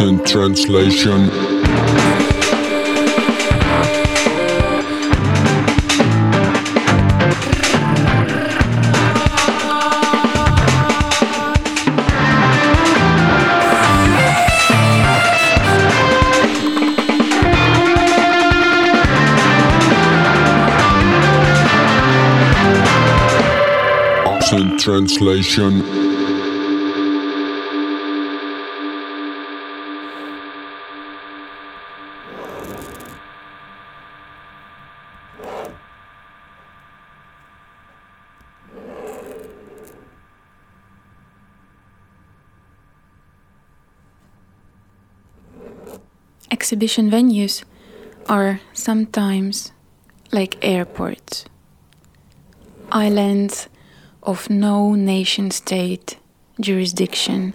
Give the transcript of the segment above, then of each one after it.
Absent translation. Translation. Exhibition venues are sometimes like airports, islands of no nation state jurisdiction,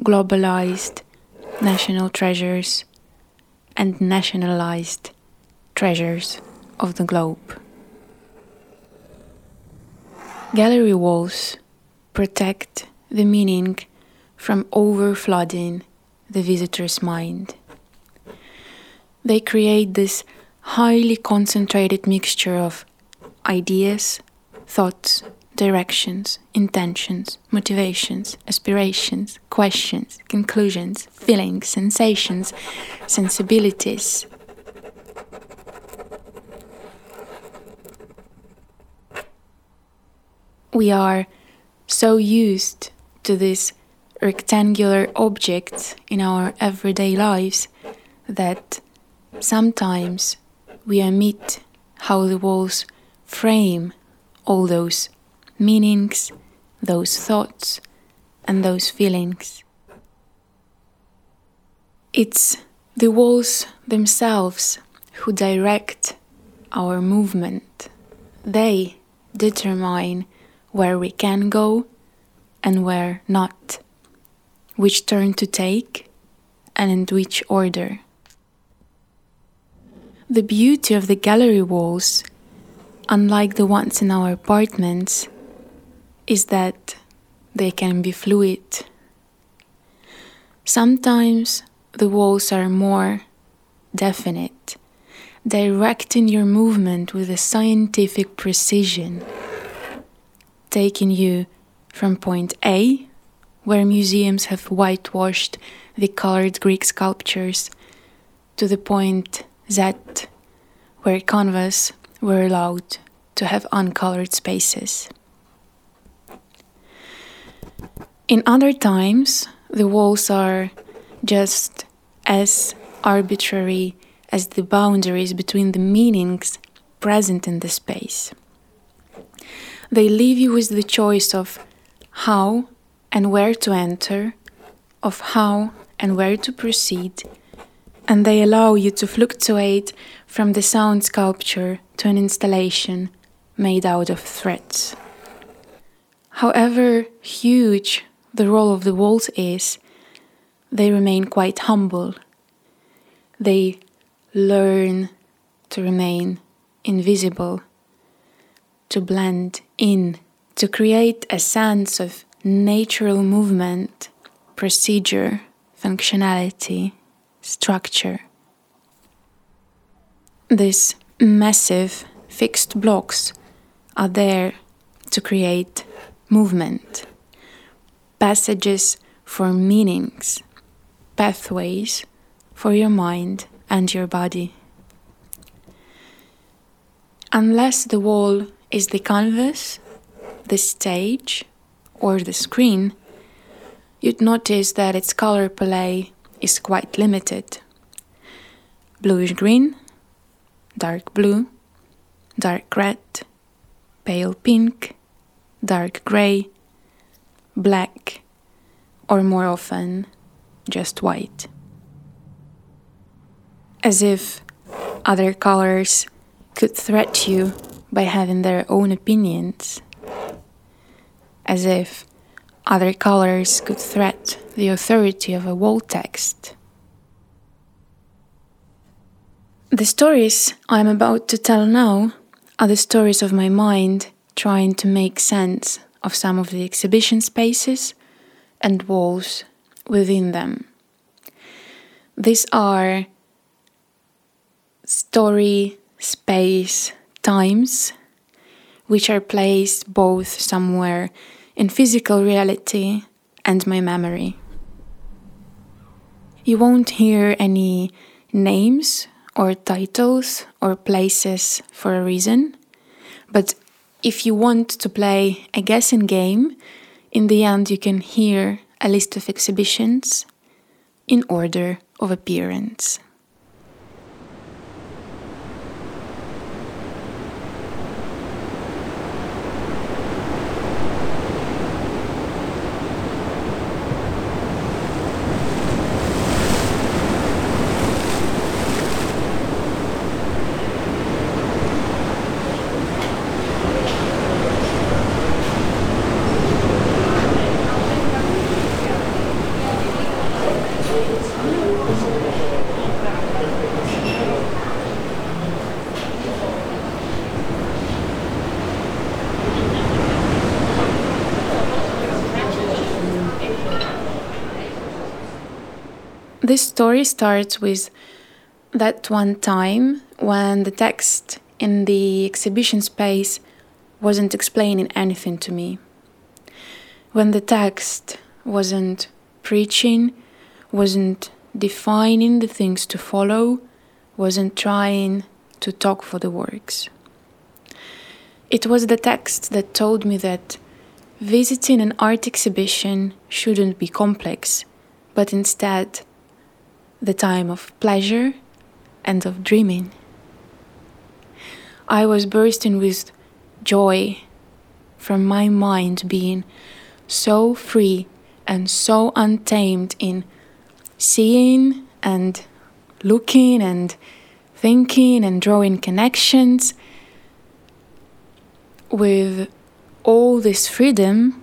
globalized national treasures, and nationalized treasures of the globe. Gallery walls protect the meaning from overflooding the visitor's mind. They create this highly concentrated mixture of ideas, thoughts, directions, intentions, motivations, aspirations, questions, conclusions, feelings, sensations, sensibilities. We are so used to these rectangular objects in our everyday lives that sometimes we omit how the walls frame all those meanings, those thoughts, and those feelings. It's the walls themselves who direct our movement. They determine where we can go and where not, which turn to take and in which order. The beauty of the gallery walls, unlike the ones in our apartments, is that they can be fluid. Sometimes the walls are more definite, directing your movement with a scientific precision, taking you from point A, where museums have whitewashed the colored Greek sculptures, to the point Z, where canvas were allowed to have uncolored spaces. In other times, the walls are just as arbitrary as the boundaries between the meanings present in the space. They leave you with the choice of how and where to enter, of how and where to proceed, and they allow you to fluctuate from the sound sculpture to an installation made out of threads. However huge the role of the walls is, they remain quite humble. They learn to remain invisible, to blend in, to create a sense of natural movement, procedure, functionality, structure. These massive fixed blocks are there to create movement passages for meanings, pathways for your mind and your body. Unless the wall is the canvas, the stage, or the screen, you'd notice that its color palette is quite limited. Bluish green, dark blue, dark red, pale pink, dark gray, black, or more often, just white. As if other colors could threat you by having their own opinions. As if other colors could threat the authority of a wall text. The stories I'm about to tell now are the stories of my mind trying to make sense of some of the exhibition spaces and walls within them. These are story, space, times, which are placed both somewhere in physical reality and my memory. You won't hear any names or titles or places for a reason, but if you want to play a guessing game, in the end you can hear a list of exhibitions in order of appearance. This story starts with that one time when the text in the exhibition space wasn't explaining anything to me. When the text wasn't preaching, wasn't defining the things to follow, wasn't trying to talk for the works. It was the text that told me that visiting an art exhibition shouldn't be complex, but instead the time of pleasure and of dreaming. I was bursting with joy from my mind being so free and so untamed in seeing and looking and thinking and drawing connections with all this freedom.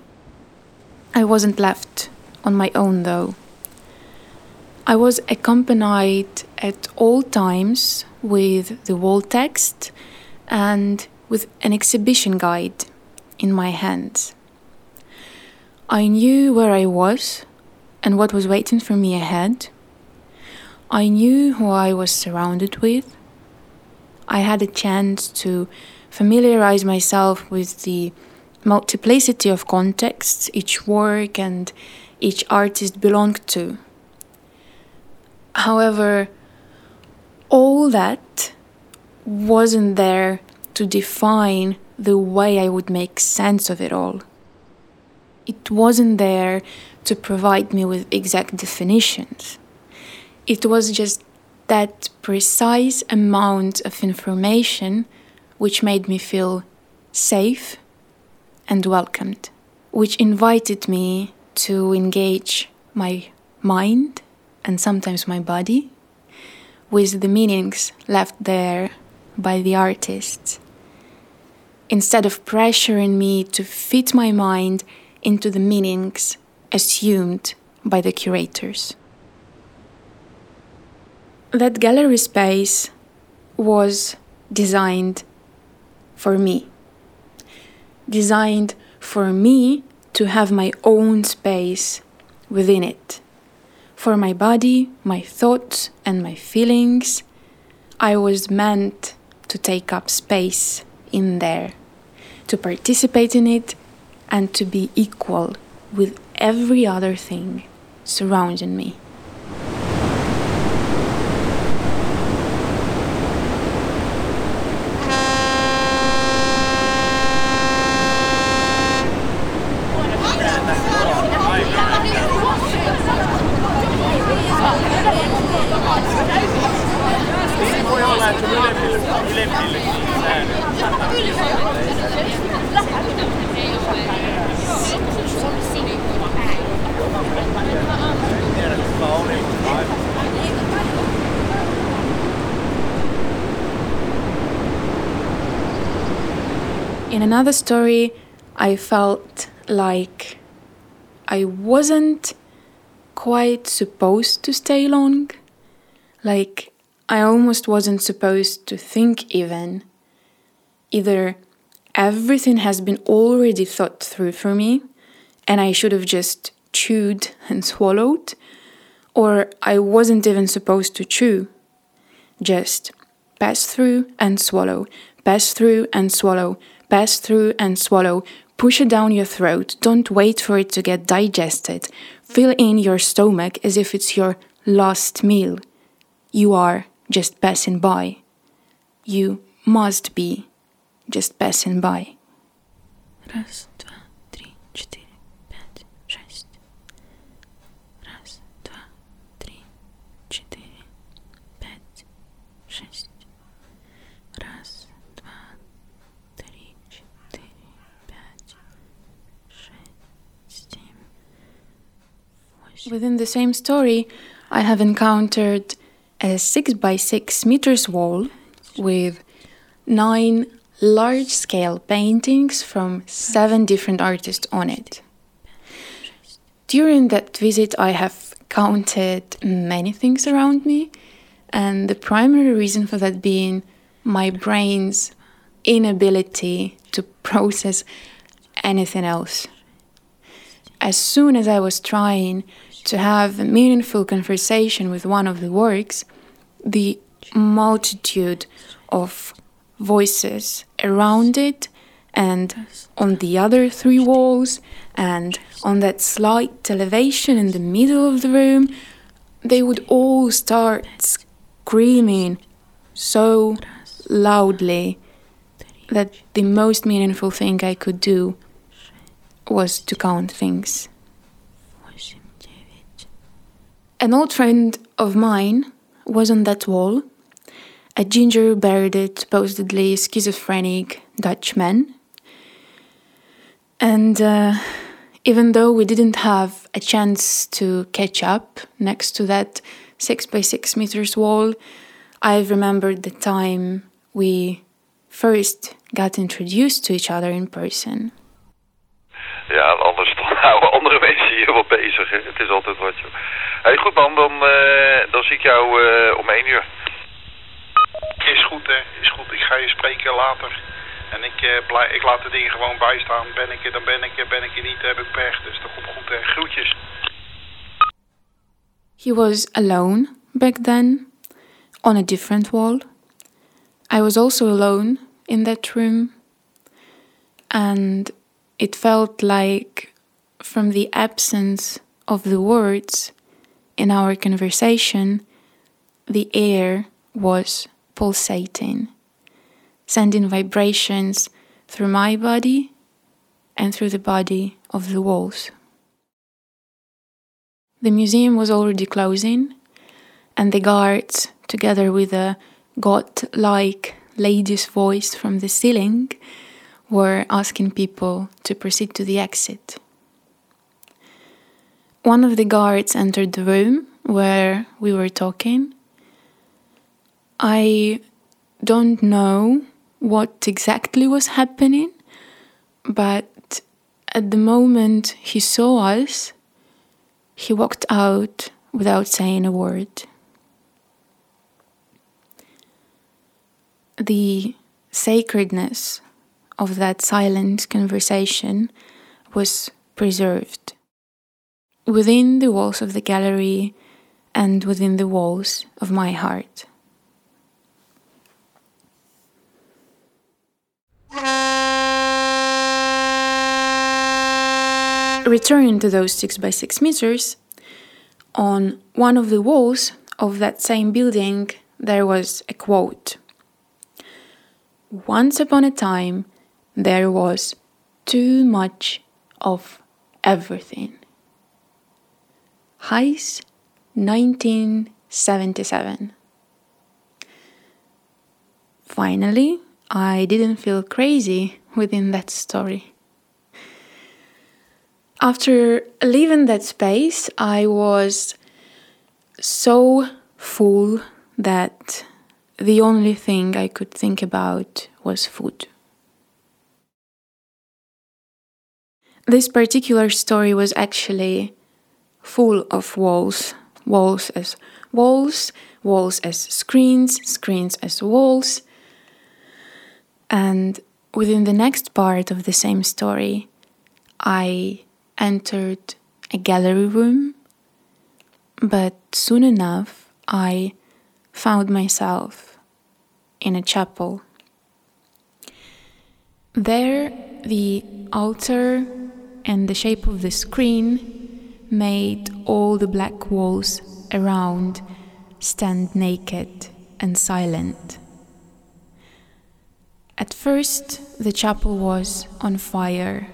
I wasn't left on my own though. I was accompanied at all times with the wall text and with an exhibition guide in my hands. I knew where I was and what was waiting for me ahead. I knew who I was surrounded with. I had a chance to familiarize myself with the multiplicity of contexts each work and each artist belonged to. However, all that wasn't there to define the way I would make sense of it all. It wasn't there to provide me with exact definitions. It was just that precise amount of information which made me feel safe and welcomed, which invited me to engage my mind and sometimes my body with the meanings left there by the artists. Instead of pressuring me to fit my mind into the meanings assumed by the curators. That gallery space was designed for me, designed for me to have my own space within it for my body, my thoughts, and my feelings. I was meant to take up space in there, to participate in it, and to be equal with every other thing surrounding me. In another story, I felt like I wasn't quite supposed to stay long. Like, I almost wasn't supposed to think even. Either everything has been already thought through for me, and I should have just chewed and swallowed, or I wasn't even supposed to chew. Just pass through and swallow, pass through and swallow, pass through and swallow, push it down your throat, don't wait for it to get digested, fill in your stomach as if it's your last meal. You are just passing by. You must be just passing by. Raz. Within the same story, I have encountered a six by six meters wall with nine large scale paintings from seven different artists on it. During that visit, I have counted many things around me, and the primary reason for that being my brain's inability to process anything else. As soon as I was trying to have a meaningful conversation with one of the works, the multitude of voices around it and on the other three walls and on that slight elevation in the middle of the room, they would all start screaming so loudly that the most meaningful thing I could do was to count things. An old friend of mine was on that wall a ginger bearded, supposedly schizophrenic Dutchman. And uh, even though we didn't have a chance to catch up next to that six by six meters wall, I remembered the time we first got introduced to each other in person. Ja, anders houden andere mensen hier wel bezig. Het is altijd wat je. Hey, goed man, dan, uh, dan zie ik jou uh, om één uur. Is goed, hè. Is goed. Ik ga je spreken later. En ik, uh, blij, ik laat de dingen gewoon bijstaan. Ben ik er, dan ben ik er. Ben ik er niet, heb ik pech. Dus dat komt goed, hè. Groetjes. He was alone back then, on a different wall. I was also alone in that room. And it felt like, from the absence of the words in our conversation, the air was pulsating, sending vibrations through my body and through the body of the walls. The museum was already closing, and the guards, together with a god like lady's voice from the ceiling, were asking people to proceed to the exit. One of the guards entered the room where we were talking I don't know what exactly was happening, but at the moment he saw us, he walked out without saying a word. The sacredness of that silent conversation was preserved within the walls of the gallery and within the walls of my heart. Returning to those 6 by 6 meters, on one of the walls of that same building there was a quote Once upon a time, there was too much of everything. Heiss, 1977. Finally, I didn't feel crazy within that story. After leaving that space, I was so full that the only thing I could think about was food. This particular story was actually full of walls walls as walls, walls as screens, screens as walls, and within the next part of the same story, I entered a gallery room But soon enough, I found myself in a chapel. There, the altar and the shape of the screen made all the black walls around stand naked and silent. At first, the chapel was on fire,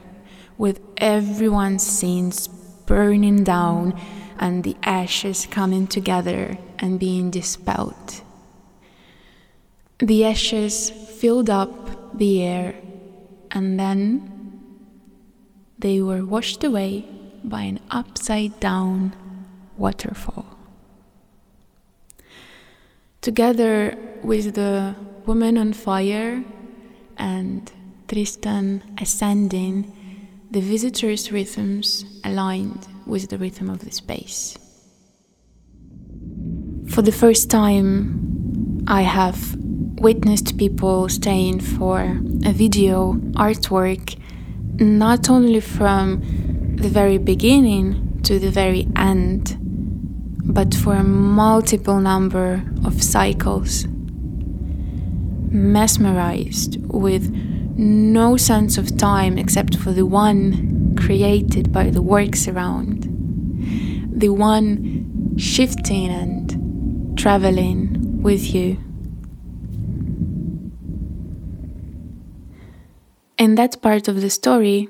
with everyone's sins burning down and the ashes coming together and being dispelled. The ashes filled up the air and then they were washed away by an upside down waterfall. Together with the woman on fire and Tristan ascending, the visitors' rhythms aligned with the rhythm of the space. For the first time, I have witnessed people staying for a video artwork not only from the very beginning to the very end, but for a multiple number of cycles. Mesmerized with no sense of time except for the one created by the works around, the one shifting and traveling with you. In that part of the story,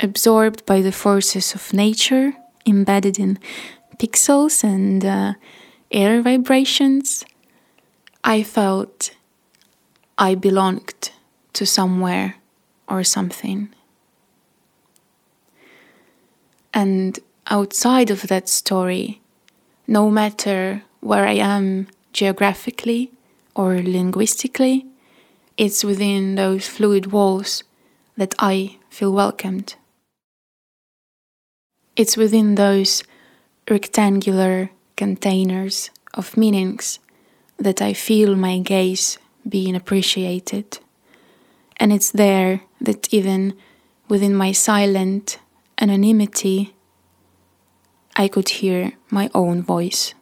absorbed by the forces of nature, embedded in pixels and uh, air vibrations, I felt I belonged to somewhere or something. And outside of that story, no matter where I am geographically or linguistically, it's within those fluid walls that I feel welcomed. It's within those rectangular containers of meanings that I feel my gaze being appreciated. And it's there that even within my silent anonymity, I could hear my own voice.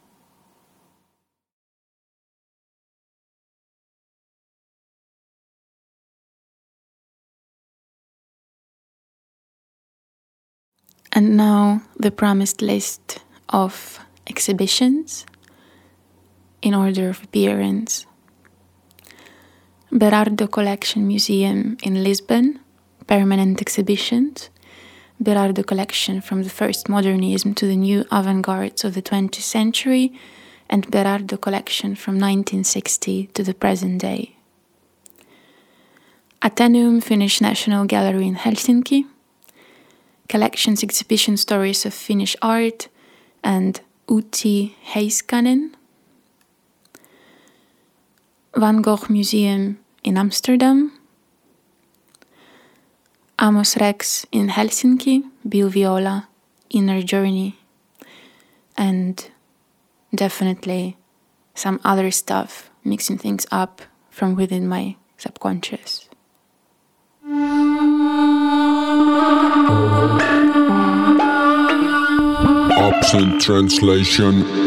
And now the promised list of exhibitions in order of appearance. Berardo Collection Museum in Lisbon, permanent exhibitions. Berardo Collection from the first modernism to the new avant gardes of the 20th century, and Berardo Collection from 1960 to the present day. Ateneum Finnish National Gallery in Helsinki, collections exhibition stories of Finnish art, and Outi Heiskanen. Van Gogh Museum in Amsterdam. Amos Rex in Helsinki, Bill Viola, Inner Journey, and definitely some other stuff, mixing things up from within my subconscious. Absent translation